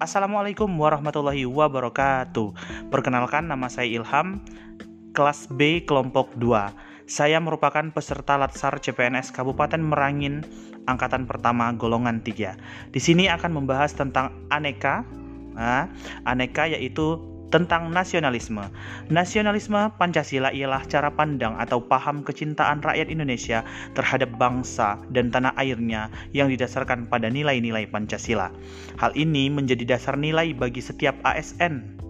Assalamualaikum warahmatullahi wabarakatuh. Perkenalkan nama saya Ilham, kelas B kelompok 2. Saya merupakan peserta Latsar CPNS Kabupaten Merangin angkatan pertama golongan 3. Di sini akan membahas tentang aneka. Nah, aneka yaitu tentang nasionalisme. Nasionalisme Pancasila ialah cara pandang atau paham kecintaan rakyat Indonesia terhadap bangsa dan tanah airnya yang didasarkan pada nilai-nilai Pancasila. Hal ini menjadi dasar nilai bagi setiap ASN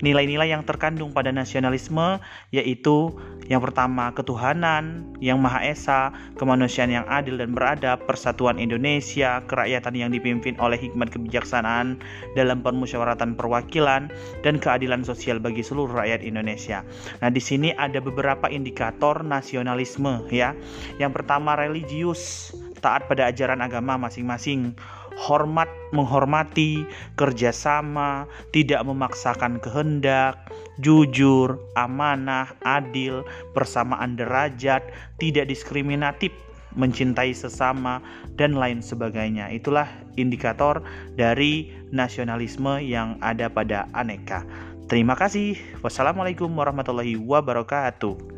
Nilai-nilai yang terkandung pada nasionalisme yaitu yang pertama ketuhanan yang Maha Esa, kemanusiaan yang adil dan beradab, persatuan Indonesia, kerakyatan yang dipimpin oleh hikmat kebijaksanaan dalam permusyawaratan perwakilan dan keadilan sosial bagi seluruh rakyat Indonesia. Nah, di sini ada beberapa indikator nasionalisme ya. Yang pertama religius, taat pada ajaran agama masing-masing hormat menghormati, kerjasama, tidak memaksakan kehendak, jujur, amanah, adil, persamaan derajat, tidak diskriminatif, mencintai sesama, dan lain sebagainya. Itulah indikator dari nasionalisme yang ada pada aneka. Terima kasih. Wassalamualaikum warahmatullahi wabarakatuh.